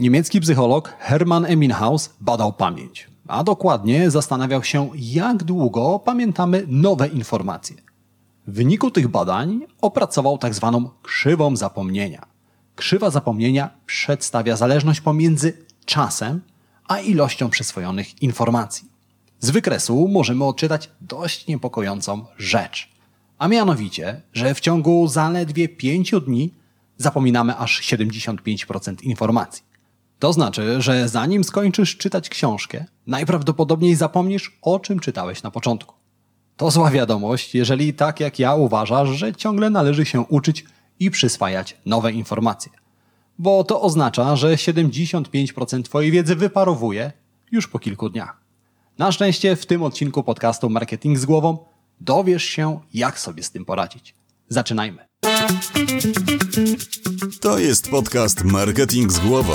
Niemiecki psycholog Hermann Eminhaus badał pamięć, a dokładnie zastanawiał się, jak długo pamiętamy nowe informacje. W wyniku tych badań opracował tak zwaną krzywą zapomnienia. Krzywa zapomnienia przedstawia zależność pomiędzy czasem a ilością przyswojonych informacji. Z wykresu możemy odczytać dość niepokojącą rzecz, a mianowicie, że w ciągu zaledwie 5 dni zapominamy aż 75% informacji. To znaczy, że zanim skończysz czytać książkę, najprawdopodobniej zapomnisz, o czym czytałeś na początku. To zła wiadomość, jeżeli tak jak ja uważasz, że ciągle należy się uczyć i przyswajać nowe informacje. Bo to oznacza, że 75% Twojej wiedzy wyparowuje już po kilku dniach. Na szczęście w tym odcinku podcastu Marketing z głową dowiesz się, jak sobie z tym poradzić. Zaczynajmy. To jest podcast Marketing z głową.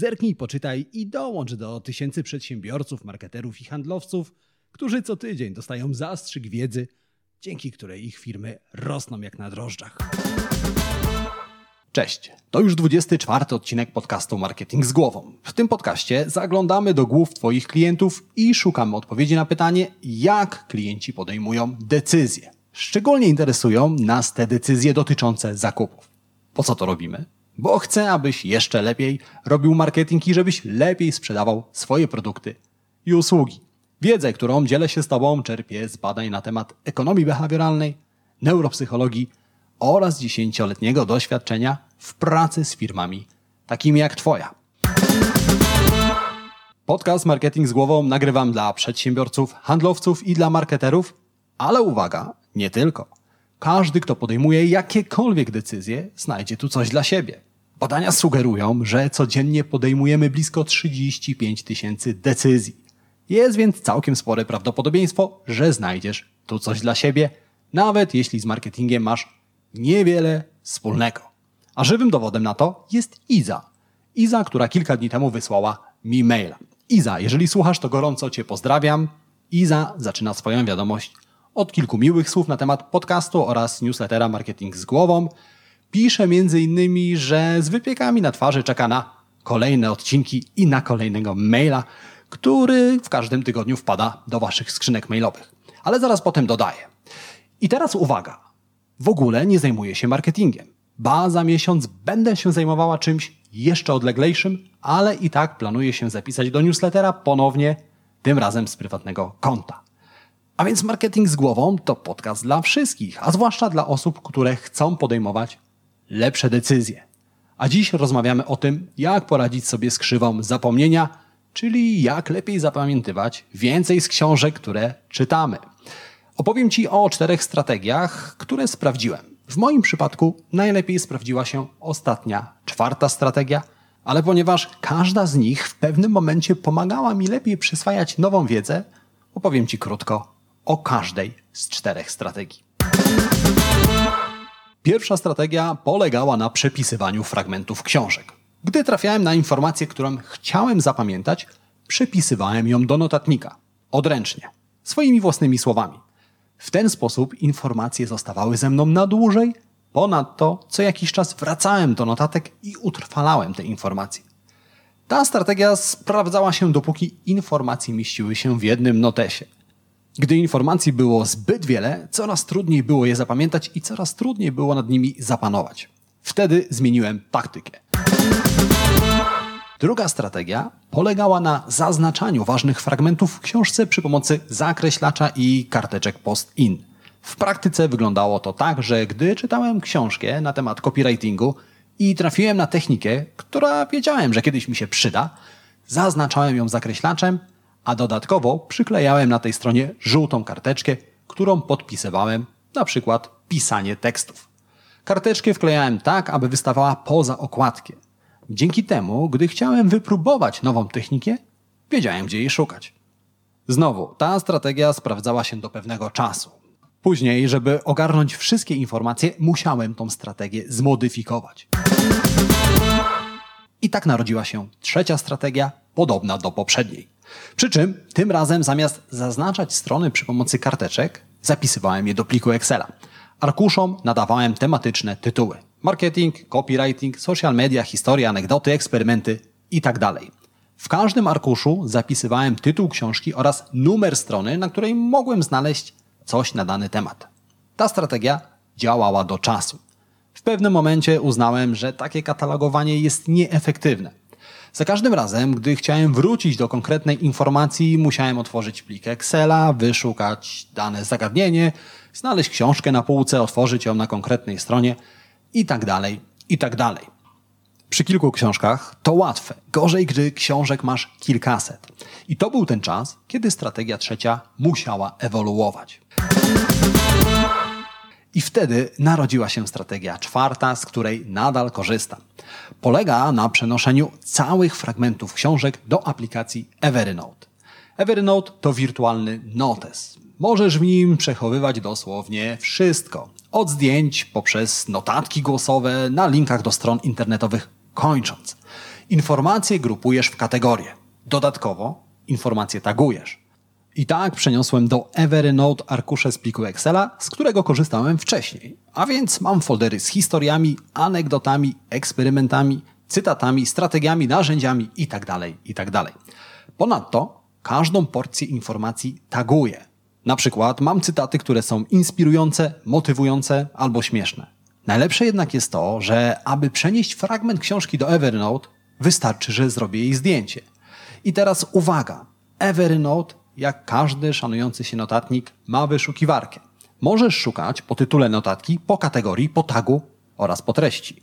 Zerknij, poczytaj i dołącz do tysięcy przedsiębiorców, marketerów i handlowców, którzy co tydzień dostają zastrzyk wiedzy, dzięki której ich firmy rosną jak na drożdżach. Cześć, to już 24 odcinek podcastu Marketing z głową. W tym podcaście zaglądamy do głów Twoich klientów i szukamy odpowiedzi na pytanie, jak klienci podejmują decyzje. Szczególnie interesują nas te decyzje dotyczące zakupów. Po co to robimy? Bo chcę, abyś jeszcze lepiej robił marketing i żebyś lepiej sprzedawał swoje produkty i usługi. Wiedzę, którą dzielę się z Tobą, czerpię z badań na temat ekonomii behawioralnej, neuropsychologii oraz dziesięcioletniego doświadczenia w pracy z firmami takimi jak Twoja. Podcast Marketing z głową nagrywam dla przedsiębiorców, handlowców i dla marketerów, ale uwaga, nie tylko. Każdy, kto podejmuje jakiekolwiek decyzje, znajdzie tu coś dla siebie. Badania sugerują, że codziennie podejmujemy blisko 35 tysięcy decyzji. Jest więc całkiem spore prawdopodobieństwo, że znajdziesz tu coś dla siebie, nawet jeśli z marketingiem masz niewiele wspólnego. A żywym dowodem na to jest Iza. Iza, która kilka dni temu wysłała mi maila. Iza, jeżeli słuchasz, to gorąco Cię pozdrawiam. Iza zaczyna swoją wiadomość od kilku miłych słów na temat podcastu oraz newslettera Marketing z głową. Pisze między innymi, że z wypiekami na twarzy czeka na kolejne odcinki i na kolejnego maila, który w każdym tygodniu wpada do Waszych skrzynek mailowych. Ale zaraz potem dodaję. I teraz uwaga. W ogóle nie zajmuję się marketingiem. Ba, za miesiąc będę się zajmowała czymś jeszcze odleglejszym, ale i tak planuję się zapisać do newslettera ponownie, tym razem z prywatnego konta. A więc marketing z głową to podcast dla wszystkich, a zwłaszcza dla osób, które chcą podejmować lepsze decyzje. A dziś rozmawiamy o tym, jak poradzić sobie z krzywą zapomnienia, czyli jak lepiej zapamiętywać więcej z książek, które czytamy. Opowiem Ci o czterech strategiach, które sprawdziłem. W moim przypadku najlepiej sprawdziła się ostatnia, czwarta strategia, ale ponieważ każda z nich w pewnym momencie pomagała mi lepiej przyswajać nową wiedzę, opowiem Ci krótko o każdej z czterech strategii. Pierwsza strategia polegała na przepisywaniu fragmentów książek. Gdy trafiałem na informację, którą chciałem zapamiętać, przepisywałem ją do notatnika, odręcznie, swoimi własnymi słowami. W ten sposób informacje zostawały ze mną na dłużej, ponadto co jakiś czas wracałem do notatek i utrwalałem te informacje. Ta strategia sprawdzała się dopóki informacje mieściły się w jednym notesie. Gdy informacji było zbyt wiele, coraz trudniej było je zapamiętać i coraz trudniej było nad nimi zapanować. Wtedy zmieniłem taktykę. Druga strategia polegała na zaznaczaniu ważnych fragmentów w książce przy pomocy zakreślacza i karteczek post-in. W praktyce wyglądało to tak, że gdy czytałem książkę na temat copywritingu i trafiłem na technikę, która wiedziałem, że kiedyś mi się przyda, zaznaczałem ją zakreślaczem, a dodatkowo przyklejałem na tej stronie żółtą karteczkę, którą podpisywałem, na przykład pisanie tekstów. Karteczkę wklejałem tak, aby wystawała poza okładkę. Dzięki temu, gdy chciałem wypróbować nową technikę, Wiedziałem, gdzie jej szukać. Znowu, ta strategia sprawdzała się do pewnego czasu. Później, żeby ogarnąć wszystkie informacje, musiałem tą strategię zmodyfikować. I tak narodziła się trzecia strategia, podobna do poprzedniej. Przy czym tym razem zamiast zaznaczać strony przy pomocy karteczek, zapisywałem je do pliku Excela. Arkuszom nadawałem tematyczne tytuły: marketing, copywriting, social media, historia, anegdoty, eksperymenty itd. W każdym arkuszu zapisywałem tytuł książki oraz numer strony, na której mogłem znaleźć coś na dany temat. Ta strategia działała do czasu. W pewnym momencie uznałem, że takie katalogowanie jest nieefektywne. Za każdym razem, gdy chciałem wrócić do konkretnej informacji, musiałem otworzyć plik Excela, wyszukać dane zagadnienie, znaleźć książkę na półce, otworzyć ją na konkretnej stronie i tak dalej, i tak dalej. Przy kilku książkach to łatwe. Gorzej, gdy książek masz kilkaset. I to był ten czas, kiedy strategia trzecia musiała ewoluować. I wtedy narodziła się strategia czwarta, z której nadal korzystam. Polega na przenoszeniu całych fragmentów książek do aplikacji Evernote. Evernote to wirtualny notes. Możesz w nim przechowywać dosłownie wszystko. Od zdjęć poprzez notatki głosowe na linkach do stron internetowych kończąc. Informacje grupujesz w kategorie. Dodatkowo informacje tagujesz. I tak przeniosłem do Evernote arkusze z pliku Excela, z którego korzystałem wcześniej. A więc mam foldery z historiami, anegdotami, eksperymentami, cytatami, strategiami, narzędziami itd. itd. Ponadto każdą porcję informacji taguję. Na przykład mam cytaty, które są inspirujące, motywujące albo śmieszne. Najlepsze jednak jest to, że aby przenieść fragment książki do Evernote, wystarczy, że zrobię jej zdjęcie. I teraz uwaga, Evernote jak każdy szanujący się notatnik, ma wyszukiwarkę. Możesz szukać po tytule notatki, po kategorii, po tagu oraz po treści.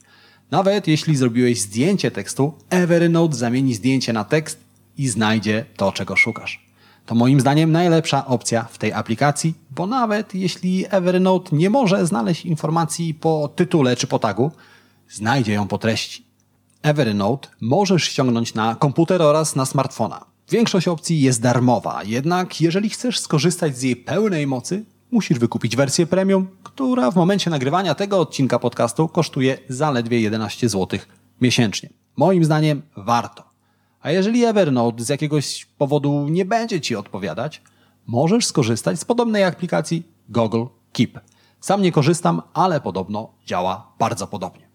Nawet jeśli zrobiłeś zdjęcie tekstu, Evernote zamieni zdjęcie na tekst i znajdzie to, czego szukasz. To moim zdaniem najlepsza opcja w tej aplikacji, bo nawet jeśli Evernote nie może znaleźć informacji po tytule czy po tagu, znajdzie ją po treści. Evernote możesz ściągnąć na komputer oraz na smartfona. Większość opcji jest darmowa, jednak jeżeli chcesz skorzystać z jej pełnej mocy, musisz wykupić wersję premium, która w momencie nagrywania tego odcinka podcastu kosztuje zaledwie 11 zł miesięcznie. Moim zdaniem warto. A jeżeli Evernote z jakiegoś powodu nie będzie Ci odpowiadać, możesz skorzystać z podobnej aplikacji Google Keep. Sam nie korzystam, ale podobno działa bardzo podobnie.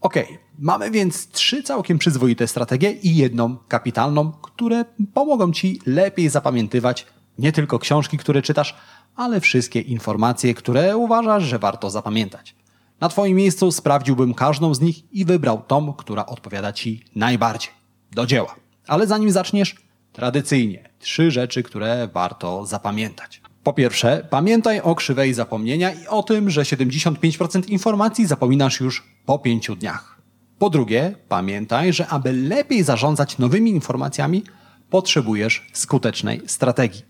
Ok, mamy więc trzy całkiem przyzwoite strategie i jedną kapitalną, które pomogą Ci lepiej zapamiętywać nie tylko książki, które czytasz, ale wszystkie informacje, które uważasz, że warto zapamiętać. Na Twoim miejscu sprawdziłbym każdą z nich i wybrał tą, która odpowiada Ci najbardziej. Do dzieła. Ale zanim zaczniesz, tradycyjnie trzy rzeczy, które warto zapamiętać. Po pierwsze, pamiętaj o krzywej zapomnienia i o tym, że 75% informacji zapominasz już po pięciu dniach. Po drugie, pamiętaj, że aby lepiej zarządzać nowymi informacjami, potrzebujesz skutecznej strategii.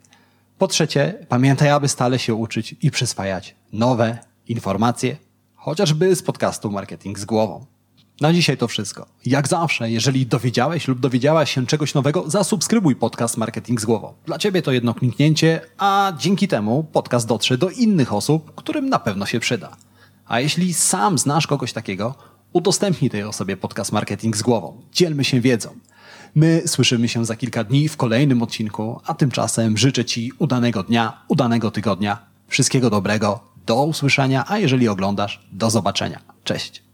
Po trzecie, pamiętaj, aby stale się uczyć i przyswajać nowe informacje, chociażby z podcastu Marketing z głową. Na dzisiaj to wszystko. Jak zawsze, jeżeli dowiedziałeś lub dowiedziałaś się czegoś nowego, zasubskrybuj podcast Marketing z głową. Dla Ciebie to jedno kliknięcie, a dzięki temu podcast dotrze do innych osób, którym na pewno się przyda. A jeśli sam znasz kogoś takiego, udostępnij tej osobie podcast Marketing z głową. Dzielmy się wiedzą. My słyszymy się za kilka dni w kolejnym odcinku, a tymczasem życzę Ci udanego dnia, udanego tygodnia, wszystkiego dobrego, do usłyszenia, a jeżeli oglądasz, do zobaczenia. Cześć.